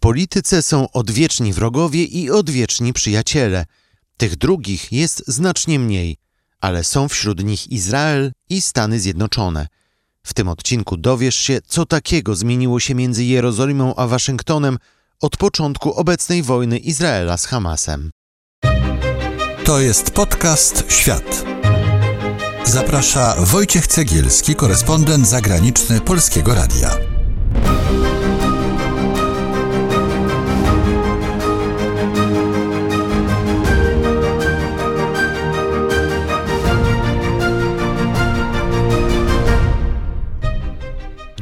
polityce są odwieczni wrogowie i odwieczni przyjaciele. Tych drugich jest znacznie mniej, ale są wśród nich Izrael i Stany Zjednoczone. W tym odcinku dowiesz się, co takiego zmieniło się między Jerozolimą a Waszyngtonem od początku obecnej wojny Izraela z Hamasem. To jest podcast Świat. Zaprasza Wojciech Cegielski, korespondent zagraniczny Polskiego Radia.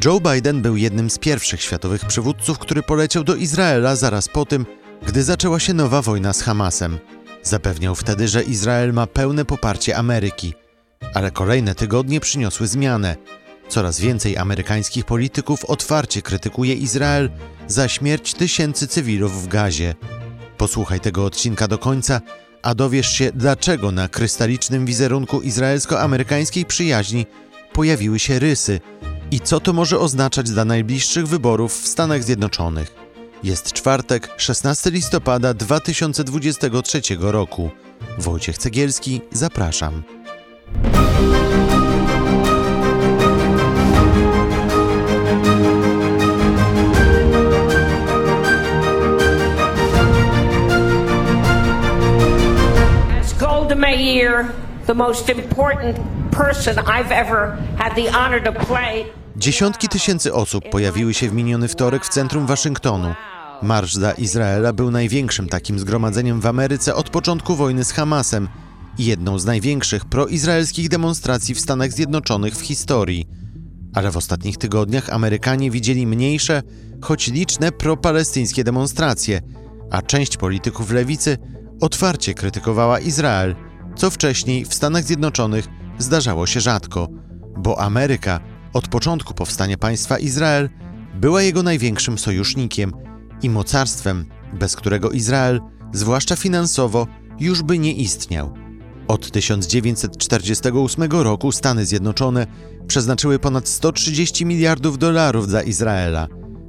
Joe Biden był jednym z pierwszych światowych przywódców, który poleciał do Izraela zaraz po tym, gdy zaczęła się nowa wojna z Hamasem. Zapewniał wtedy, że Izrael ma pełne poparcie Ameryki. Ale kolejne tygodnie przyniosły zmianę. Coraz więcej amerykańskich polityków otwarcie krytykuje Izrael za śmierć tysięcy cywilów w Gazie. Posłuchaj tego odcinka do końca, a dowiesz się, dlaczego na krystalicznym wizerunku izraelsko-amerykańskiej przyjaźni pojawiły się rysy i co to może oznaczać dla najbliższych wyborów w Stanach Zjednoczonych. Jest czwartek, 16 listopada 2023 roku. Wojciech Cegielski, zapraszam. Meir, the most important person I've ever had the honor to play. Dziesiątki tysięcy osób pojawiły się w miniony wtorek w centrum Waszyngtonu. Marsz dla Izraela był największym takim zgromadzeniem w Ameryce od początku wojny z Hamasem i jedną z największych proizraelskich demonstracji w Stanach Zjednoczonych w historii. Ale w ostatnich tygodniach Amerykanie widzieli mniejsze, choć liczne propalestyńskie demonstracje, a część polityków lewicy otwarcie krytykowała Izrael, co wcześniej w Stanach Zjednoczonych zdarzało się rzadko, bo Ameryka od początku powstania państwa Izrael była jego największym sojusznikiem i mocarstwem, bez którego Izrael, zwłaszcza finansowo, już by nie istniał. Od 1948 roku Stany Zjednoczone przeznaczyły ponad 130 miliardów dolarów dla Izraela.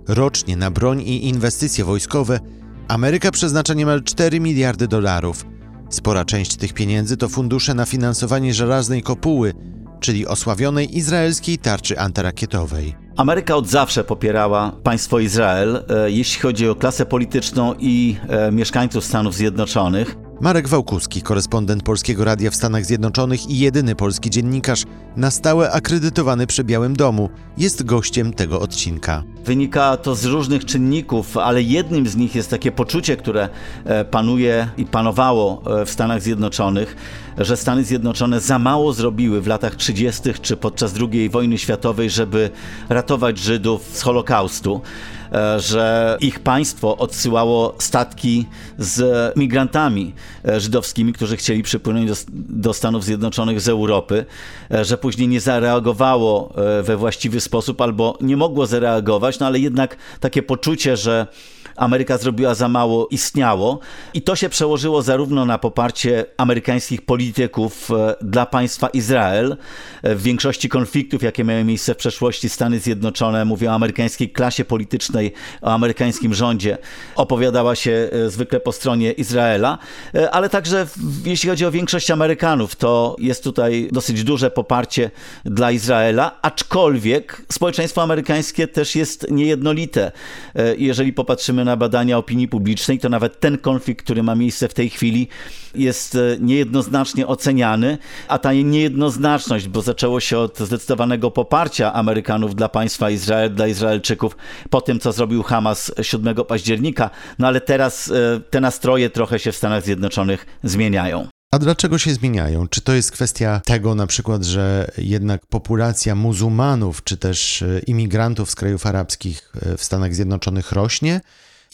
Rocznie na broń i inwestycje wojskowe Ameryka przeznacza niemal 4 miliardy dolarów. Spora część tych pieniędzy to fundusze na finansowanie żelaznej kopuły, czyli osławionej izraelskiej tarczy antyrakietowej. Ameryka od zawsze popierała państwo Izrael, e, jeśli chodzi o klasę polityczną i e, mieszkańców Stanów Zjednoczonych. Marek Wałkuski, korespondent Polskiego Radia w Stanach Zjednoczonych i jedyny polski dziennikarz na stałe akredytowany przy Białym Domu, jest gościem tego odcinka. Wynika to z różnych czynników, ale jednym z nich jest takie poczucie, które e, panuje i panowało e, w Stanach Zjednoczonych, że Stany Zjednoczone za mało zrobiły w latach 30. czy podczas II wojny światowej, żeby ratować Żydów z Holokaustu że ich państwo odsyłało statki z migrantami żydowskimi, którzy chcieli przypłynąć do, do, Stanów Zjednoczonych z Europy, że później nie zareagowało we właściwy sposób albo nie mogło zareagować, no ale jednak takie poczucie, że Ameryka zrobiła za mało, istniało. I to się przełożyło zarówno na poparcie amerykańskich polityków e, dla państwa Izrael. E, w większości konfliktów, jakie miały miejsce w przeszłości, Stany Zjednoczone, mówię o amerykańskiej klasie politycznej, o amerykańskim rządzie, opowiadała się e, zwykle po stronie Izraela, ale także jeśli chodzi o większość Amerykanów, to jest tutaj dosyć duże poparcie dla Izraela, aczkolwiek społeczeństwo amerykańskie też jest niejednolite. Jeżeli popatrzymy na na badania opinii publicznej, to nawet ten konflikt, który ma miejsce w tej chwili, jest e, niejednoznacznie oceniany, a ta niejednoznaczność, bo zaczęło się od zdecydowanego poparcia Amerykanów dla państwa Izrael, dla Izraelczyków po tym, co zrobił Hamas 7 października, no ale teraz e, te nastroje trochę się w Stanach Zjednoczonych zmieniają. A dlaczego się zmieniają? Czy to jest kwestia tego na przykład, że jednak populacja muzułmanów czy też e, imigrantów z krajów arabskich w Stanach Zjednoczonych rośnie?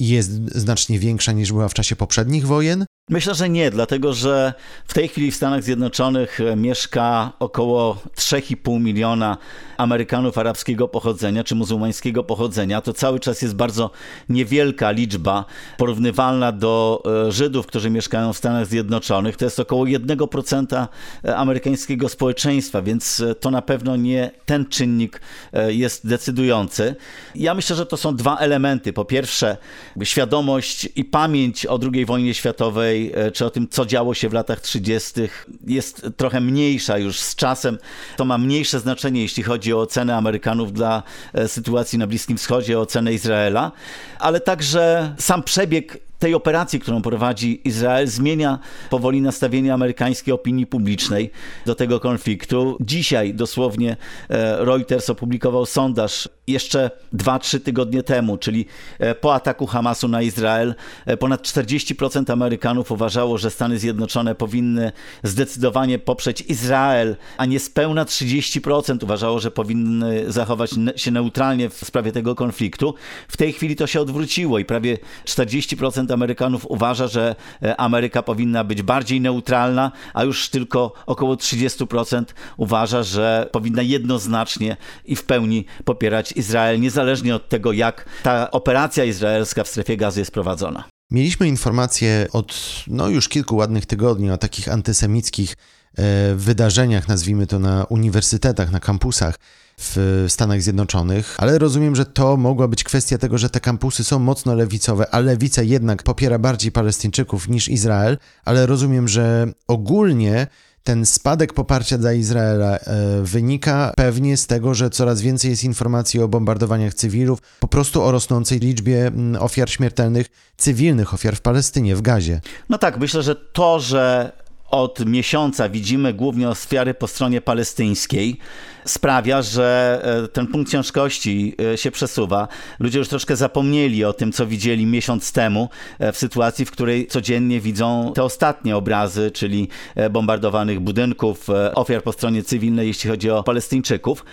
Jest znacznie większa niż była w czasie poprzednich wojen? Myślę, że nie, dlatego że w tej chwili w Stanach Zjednoczonych e, mieszka około 3,5 miliona Amerykanów arabskiego pochodzenia czy muzułmańskiego pochodzenia. To cały czas jest bardzo niewielka liczba, porównywalna do e, Żydów, którzy mieszkają w Stanach Zjednoczonych. To jest około 1% e, amerykańskiego społeczeństwa, więc to na pewno nie ten czynnik jest decydujący. Ja myślę, że to są dwa elementy. Po pierwsze, świadomość i pamięć o II wojnie światowej E, czy o tym, co działo się w latach 30., jest trochę mniejsza już z czasem. To ma mniejsze znaczenie, jeśli chodzi o ocenę Amerykanów dla e, sytuacji na Bliskim Wschodzie, o ocenę Izraela, ale także sam przebieg tej operacji, którą prowadzi Izrael, zmienia powoli nastawienie amerykańskiej opinii publicznej do tego konfliktu. Dzisiaj dosłownie e, Reuters opublikował sondaż jeszcze 2-3 tygodnie temu, czyli e, po ataku Hamasu na Izrael, e, ponad 40% Amerykanów uważało, że Stany Zjednoczone powinny zdecydowanie poprzeć Izrael, a niespełna 30% uważało, że powinny zachować się neutralnie w sprawie tego konfliktu. W tej chwili to się odwróciło i prawie 40% Amerykanów uważa, że e, Ameryka powinna być bardziej neutralna, a już tylko około 30% uważa, że powinna jednoznacznie i w pełni popierać Izrael, niezależnie od tego, jak ta operacja izraelska w strefie gazy jest prowadzona. Mieliśmy informacje od no, już kilku ładnych tygodni o takich antysemickich e, wydarzeniach, nazwijmy to na uniwersytetach, na kampusach w Stanach Zjednoczonych, ale rozumiem, że to mogła być kwestia tego, że te kampusy są mocno lewicowe, a lewica jednak popiera bardziej Palestyńczyków niż Izrael, ale rozumiem, że ogólnie ten spadek poparcia dla Izraela e, wynika pewnie z tego, że coraz więcej jest informacji o bombardowaniach cywilów, po prostu o rosnącej liczbie ofiar śmiertelnych, cywilnych ofiar w Palestynie, w Gazie. No tak, myślę, że to, że od miesiąca widzimy głównie ofiary po stronie palestyńskiej, sprawia, że e, ten punkt ciężkości e, się przesuwa. Ludzie już troszkę zapomnieli o tym, co widzieli miesiąc temu, e, w sytuacji, w której codziennie widzą te ostatnie obrazy, czyli bombardowanych budynków, ofiar po stronie cywilnej, jeśli chodzi o Palestyńczyków.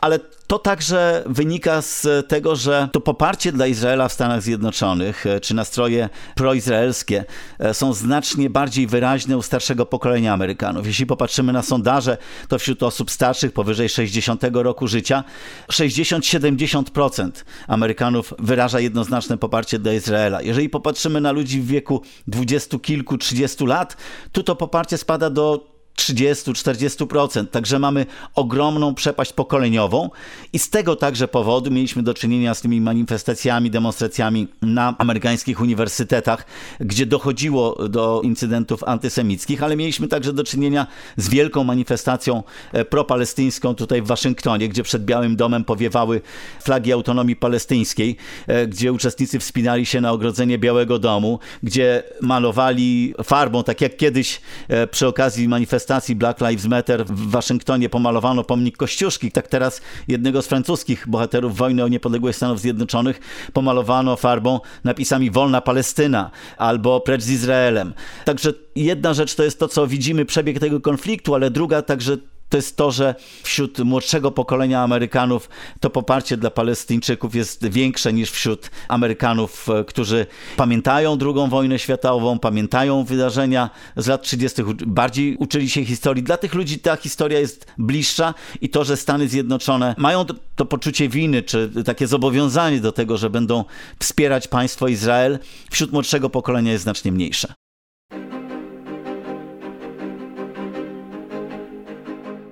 Ale to także wynika z tego, że to poparcie dla Izraela w Stanach Zjednoczonych, czy nastroje proizraelskie są znacznie bardziej wyraźne u starszego pokolenia Amerykanów. Jeśli popatrzymy na sondaże, to wśród osób starszych powyżej 60 roku życia 60-70% Amerykanów wyraża jednoznaczne poparcie dla Izraela. Jeżeli popatrzymy na ludzi w wieku dwudziestu kilku, trzydziestu lat, tu to poparcie spada do 30-40%. Także mamy ogromną przepaść pokoleniową i z tego także powodu mieliśmy do czynienia z tymi manifestacjami, demonstracjami na amerykańskich uniwersytetach, gdzie dochodziło do incydentów antysemickich, ale mieliśmy także do czynienia z wielką manifestacją e, propalestyńską tutaj w Waszyngtonie, gdzie przed Białym Domem powiewały flagi autonomii palestyńskiej, e, gdzie uczestnicy wspinali się na ogrodzenie Białego Domu, gdzie malowali farbą, tak jak kiedyś e, przy okazji manifestacji manifestacji Black Lives Matter w Waszyngtonie pomalowano pomnik Kościuszki. Tak teraz jednego z francuskich bohaterów wojny o niepodległość Stanów Zjednoczonych pomalowano farbą napisami Wolna Palestyna albo Precz z Izraelem. Także jedna rzecz to jest to, co widzimy, przebieg tego konfliktu, ale druga także to jest to, że wśród młodszego pokolenia Amerykanów to poparcie dla Palestyńczyków jest większe niż wśród Amerykanów, e, którzy pamiętają II wojnę światową, pamiętają wydarzenia z lat 30., bardziej uczyli się historii. Dla tych ludzi ta historia jest bliższa i to, że Stany Zjednoczone mają to, to poczucie winy, czy takie zobowiązanie do tego, że będą wspierać państwo Izrael, wśród młodszego pokolenia jest znacznie mniejsze.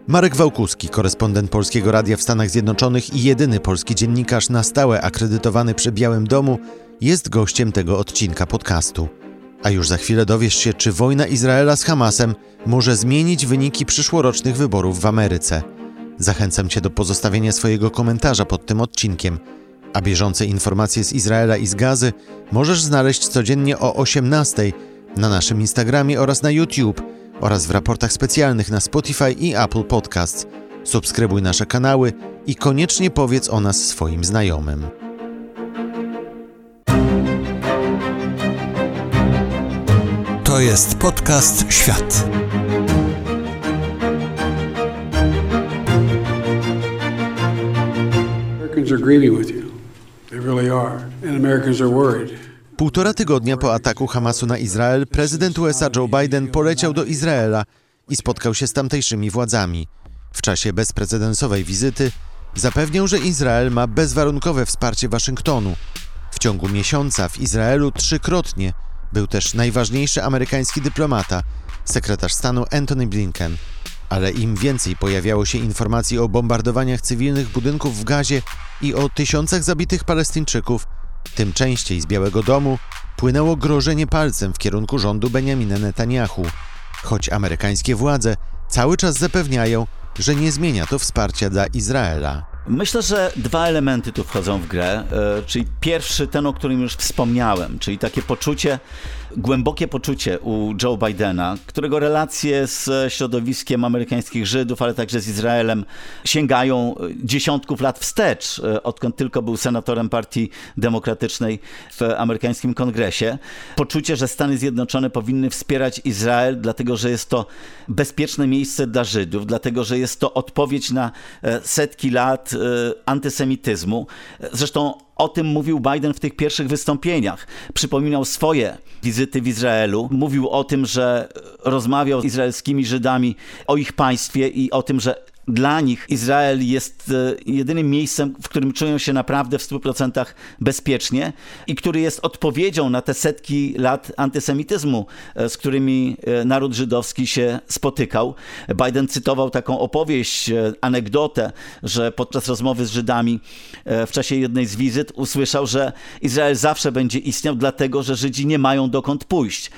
Marek Wałkuski, korespondent Polskiego Radia w Stanach Zjednoczonych i jedyny polski dziennikarz na stałe akredytowany przy Białym Domu, jest gościem tego odcinka podcastu. A już za chwilę dowiesz się, czy wojna Izraela z Hamasem może zmienić wyniki przyszłorocznych wyborów w Ameryce. Zachęcam Cię do pozostawienia swojego komentarza pod tym odcinkiem. A bieżące informacje z Izraela i z Gazy możesz znaleźć codziennie o 18 na naszym Instagramie oraz na YouTube – oraz w raportach specjalnych na Spotify i Apple Podcasts. Subskrybuj nasze kanały i koniecznie powiedz o nas swoim znajomym. To jest podcast Świat. Americans are grieving with you. They really are. And Americans are worried. Półtora tygodnia po ataku Hamasu na Izrael, prezydent USA Joe Biden poleciał do Izraela i spotkał się z tamtejszymi władzami. W czasie bezprecedensowej wizyty zapewniał, że Izrael ma bezwarunkowe wsparcie Waszyngtonu. W ciągu miesiąca w Izraelu trzykrotnie był też najważniejszy amerykański dyplomata, sekretarz stanu Antony Blinken. Ale im więcej pojawiało się informacji o bombardowaniach cywilnych budynków w Gazie i o tysiącach zabitych Palestyńczyków, tym częściej z Białego Domu płynęło grożenie palcem w kierunku rządu Benjamina Netanyahu, choć amerykańskie władze cały czas zapewniają, że nie zmienia to wsparcia dla Izraela. Myślę, że dwa elementy tu wchodzą w grę, e, czyli pierwszy, ten, o którym już wspomniałem, czyli takie poczucie, głębokie poczucie u Joe Bidena, którego relacje z środowiskiem amerykańskich Żydów, ale także z Izraelem sięgają dziesiątków lat wstecz, e, odkąd tylko był senatorem Partii Demokratycznej w amerykańskim kongresie. Poczucie, że Stany Zjednoczone powinny wspierać Izrael, dlatego że jest to bezpieczne miejsce dla Żydów, dlatego że jest to odpowiedź na e, setki lat antysemityzmu. Zresztą o tym mówił Biden w tych pierwszych wystąpieniach. Przypominał swoje wizyty w Izraelu. Mówił o tym, że rozmawiał z izraelskimi Żydami o ich państwie i o tym, że dla nich Izrael jest e, jedynym miejscem, w którym czują się naprawdę w 100% bezpiecznie i który jest odpowiedzią na te setki lat antysemityzmu, e, z którymi e, naród żydowski się spotykał. Biden cytował taką opowieść, anegdotę, że podczas rozmowy z Żydami w czasie jednej z wizyt usłyszał, że Izrael zawsze będzie istniał, dlatego że Żydzi nie mają dokąd pójść.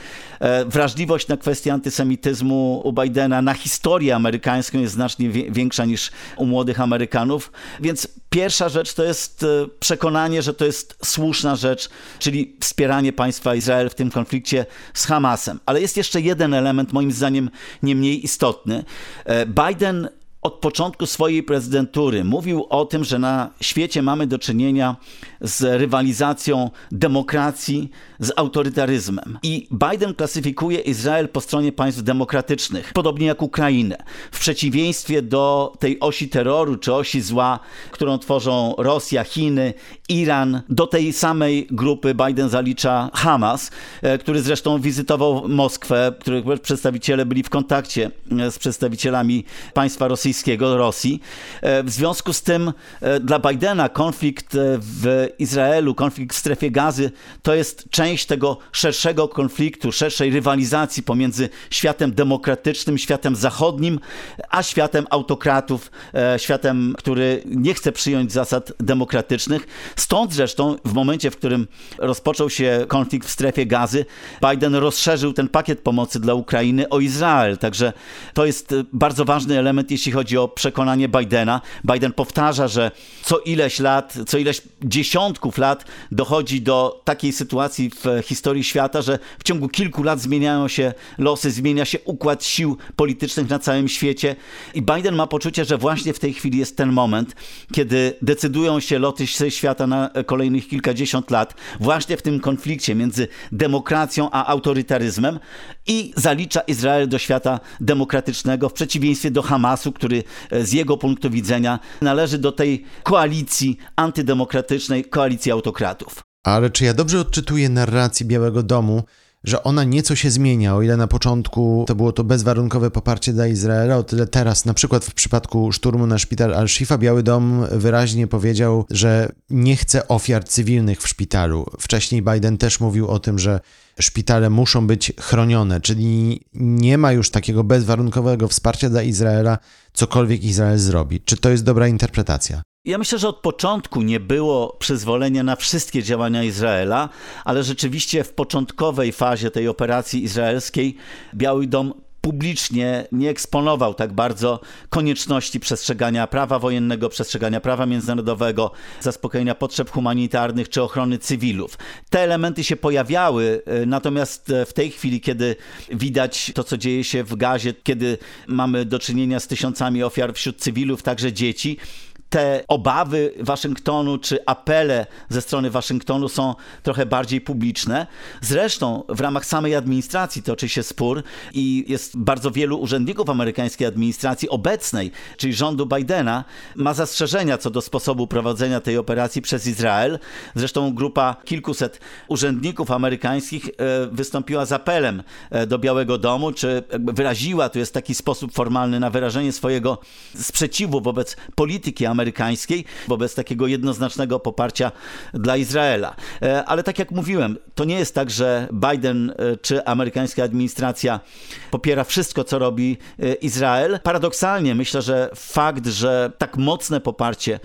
Wrażliwość na kwestię antysemityzmu u Bidena, na historię amerykańską jest znacznie większa większa niż u młodych Amerykanów. Więc pierwsza rzecz to jest e, przekonanie, że to jest słuszna rzecz, czyli wspieranie państwa Izrael w tym konflikcie z Hamasem. Ale jest jeszcze jeden element, moim zdaniem nie mniej istotny. E, Biden od początku swojej prezydentury mówił o tym, że na świecie mamy do czynienia z rywalizacją demokracji z autorytaryzmem. I Biden klasyfikuje Izrael po stronie państw demokratycznych, podobnie jak Ukrainę. W przeciwieństwie do tej osi terroru czy osi zła, którą tworzą Rosja, Chiny, Iran, do tej samej grupy Biden zalicza Hamas, e, który zresztą wizytował Moskwę, których przedstawiciele byli w kontakcie e, z przedstawicielami państwa rosyjskiego, Rosji. E, w związku z tym dla Bidena konflikt w Izraelu, konflikt w strefie gazy to jest część tego szerszego konfliktu, szerszej rywalizacji pomiędzy światem demokratycznym, światem zachodnim, a światem autokratów, e, światem, który nie chce przyjąć zasad demokratycznych. Stąd zresztą w momencie, w którym rozpoczął się konflikt w strefie gazy, Biden rozszerzył ten pakiet pomocy dla Ukrainy o Izrael. Także to jest e, bardzo ważny element, jeśli chodzi o przekonanie Bidena. Biden powtarza, że co ileś lat, co ileś dziesiątków lat dochodzi do takiej sytuacji w historii świata, że w ciągu kilku lat zmieniają się losy, zmienia się układ sił politycznych na całym świecie i Biden ma poczucie, że właśnie w tej chwili jest ten moment, kiedy decydują się loty świata na kolejnych kilkadziesiąt lat, właśnie w tym konflikcie między demokracją a autorytaryzmem i zalicza Izrael do świata demokratycznego w przeciwieństwie do Hamasu, który e, z jego punktu widzenia należy do tej koalicji antydemokratycznej, koalicji autokratów. Ale czy ja dobrze odczytuję narracji Białego Domu, że ona nieco się zmienia, o ile na początku to było to bezwarunkowe poparcie dla Izraela, o tyle teraz, na przykład w przypadku szturmu na szpital Al-Shifa, Biały Dom wyraźnie powiedział, że nie chce ofiar cywilnych w szpitalu. Wcześniej Biden też mówił o tym, że szpitale muszą być chronione, czyli nie ma już takiego bezwarunkowego wsparcia dla Izraela, cokolwiek Izrael zrobi. Czy to jest dobra interpretacja? Ja myślę, że od początku nie było przyzwolenia na wszystkie działania Izraela, ale rzeczywiście w początkowej fazie tej operacji izraelskiej Biały Dom publicznie nie eksponował tak bardzo konieczności przestrzegania prawa wojennego, przestrzegania prawa międzynarodowego, zaspokojenia potrzeb humanitarnych czy ochrony cywilów. Te elementy się pojawiały, e, natomiast e, w tej chwili, kiedy widać to, co dzieje się w Gazie, kiedy mamy do czynienia z tysiącami ofiar wśród cywilów, także dzieci, te obawy Waszyngtonu czy apele ze strony Waszyngtonu są trochę bardziej publiczne. Zresztą w ramach samej administracji toczy się spór i jest bardzo wielu urzędników amerykańskiej administracji obecnej, czyli rządu Bidena, ma zastrzeżenia co do sposobu prowadzenia tej operacji przez Izrael. Zresztą grupa kilkuset urzędników amerykańskich e, wystąpiła z apelem e, do Białego Domu, czy wyraziła, to jest taki sposób formalny na wyrażenie swojego sprzeciwu wobec polityki amerykańskiej, wobec takiego jednoznacznego poparcia dla Izraela. E, ale tak jak mówiłem, to nie jest tak, że Biden czy amerykańska administracja popiera wszystko, co robi Izrael. Paradoksalnie myślę, że fakt, że tak mocne poparcie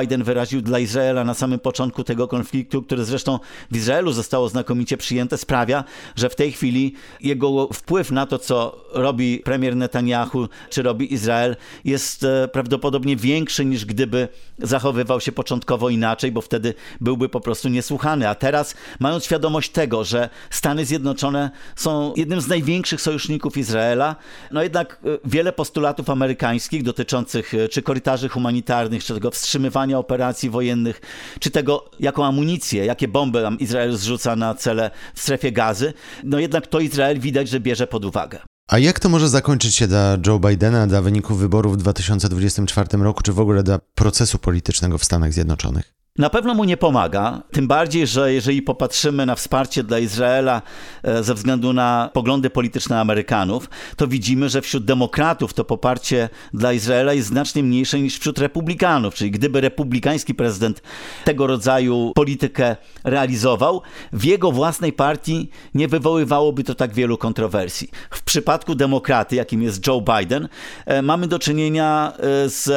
Biden wyraził dla Izraela na samym początku tego konfliktu, który zresztą w Izraelu zostało znakomicie przyjęte, sprawia, że w tej chwili jego wpływ na to, co robi premier Netanyahu, czy robi Izrael, jest e, prawdopodobnie większy niż gdyby zachowywał się początkowo inaczej, bo wtedy byłby po prostu niesłuchany. A teraz, mając świadomość tego, że Stany Zjednoczone są jednym z największych sojuszników Izraela, no jednak e, wiele postulatów amerykańskich dotyczących e, czy korytarzy humanitarnych, czy tego wstrzymywania operacji wojennych, czy tego, jaką amunicję, jakie bomby Izrael zrzuca na cele w strefie gazy, no jednak to Izrael widać, że bierze pod uwagę. A jak to może zakończyć się dla Joe Bidena, dla wyników wyborów w 2024 roku, czy w ogóle dla procesu politycznego w Stanach Zjednoczonych? Na pewno mu nie pomaga, tym bardziej, że jeżeli popatrzymy na wsparcie dla Izraela e, ze względu na poglądy polityczne Amerykanów, to widzimy, że wśród demokratów to poparcie dla Izraela jest znacznie mniejsze niż wśród republikanów. Czyli gdyby republikański prezydent tego rodzaju politykę realizował, w jego własnej partii nie wywoływałoby to tak wielu kontrowersji. W przypadku demokraty, jakim jest Joe Biden, e, mamy do czynienia e, z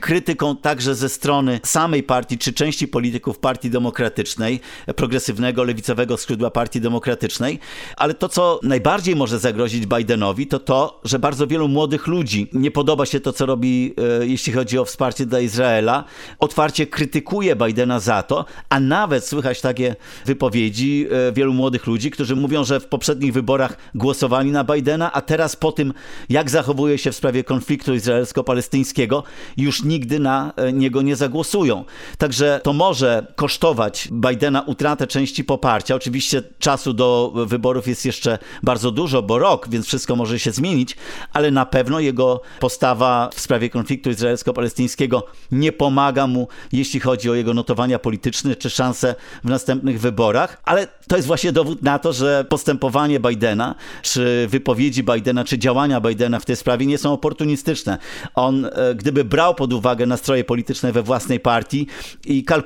krytyką także ze strony samej partii czy części polityków Partii Demokratycznej, progresywnego, lewicowego skrzydła Partii Demokratycznej, ale to, co najbardziej może zagrozić Bidenowi, to to, że bardzo wielu młodych ludzi nie podoba się to, co robi, e, jeśli chodzi o wsparcie dla Izraela, otwarcie krytykuje Bidena za to, a nawet słychać takie wypowiedzi e, wielu młodych ludzi, którzy mówią, że w poprzednich wyborach głosowali na Bidena, a teraz po tym, jak zachowuje się w sprawie konfliktu izraelsko-palestyńskiego, już nigdy na e, niego nie zagłosują. Także to może kosztować Bidena utratę części poparcia. Oczywiście czasu do wyborów jest jeszcze bardzo dużo, bo rok, więc wszystko może się zmienić, ale na pewno jego postawa w sprawie konfliktu izraelsko-palestyńskiego nie pomaga mu, jeśli chodzi o jego notowania polityczne czy szanse w następnych wyborach. Ale to jest właśnie dowód na to, że postępowanie Bidena, czy wypowiedzi Bidena, czy działania Bidena w tej sprawie nie są oportunistyczne. On, e, gdyby brał pod uwagę nastroje polityczne we własnej partii i kalkulował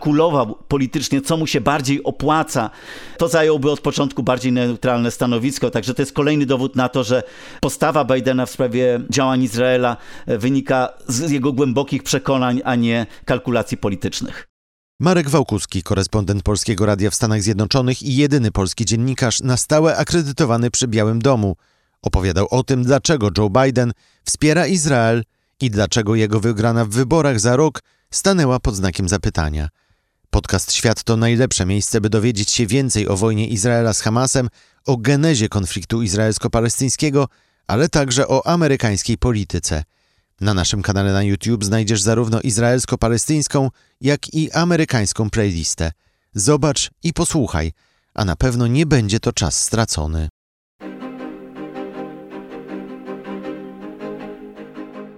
politycznie, co mu się bardziej opłaca, to zająłby od początku bardziej neutralne stanowisko. Także to jest kolejny dowód na to, że postawa Bidena w sprawie działań Izraela e, wynika z jego głębokich przekonań, a nie kalkulacji politycznych. Marek Wałkuski, korespondent Polskiego Radia w Stanach Zjednoczonych i jedyny polski dziennikarz na stałe akredytowany przy Białym Domu, opowiadał o tym, dlaczego Joe Biden wspiera Izrael i dlaczego jego wygrana w wyborach za rok stanęła pod znakiem zapytania. Podcast Świat to najlepsze miejsce, by dowiedzieć się więcej o wojnie Izraela z Hamasem, o genezie konfliktu izraelsko-palestyńskiego, ale także o amerykańskiej polityce. Na naszym kanale na YouTube znajdziesz zarówno izraelsko-palestyńską, jak i amerykańską playlistę. Zobacz i posłuchaj, a na pewno nie będzie to czas stracony.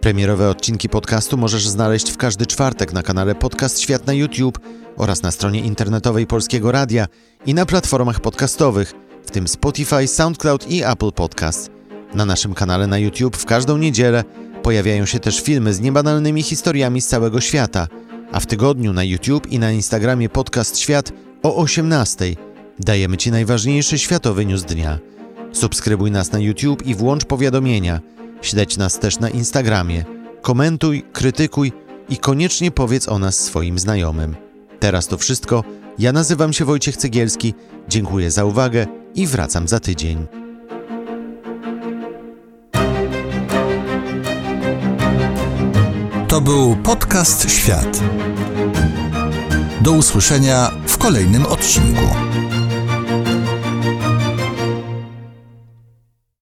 Premierowe odcinki podcastu możesz znaleźć w każdy czwartek na kanale Podcast Świat na YouTube oraz na stronie internetowej Polskiego Radia i na platformach podcastowych, w tym Spotify, SoundCloud i Apple Podcast. Na naszym kanale na YouTube w każdą niedzielę pojawiają się też filmy z niebanalnymi historiami z całego świata, a w tygodniu na YouTube i na Instagramie Podcast Świat o 18 dajemy Ci najważniejszy światowy news dnia. Subskrybuj nas na YouTube i włącz powiadomienia. Śledź nas też na Instagramie. Komentuj, krytykuj i koniecznie powiedz o nas swoim znajomym. Teraz to wszystko. Ja nazywam się Wojciech Cegielski. Dziękuję za uwagę i wracam za tydzień. To był podcast Świat. Do usłyszenia w kolejnym odcinku.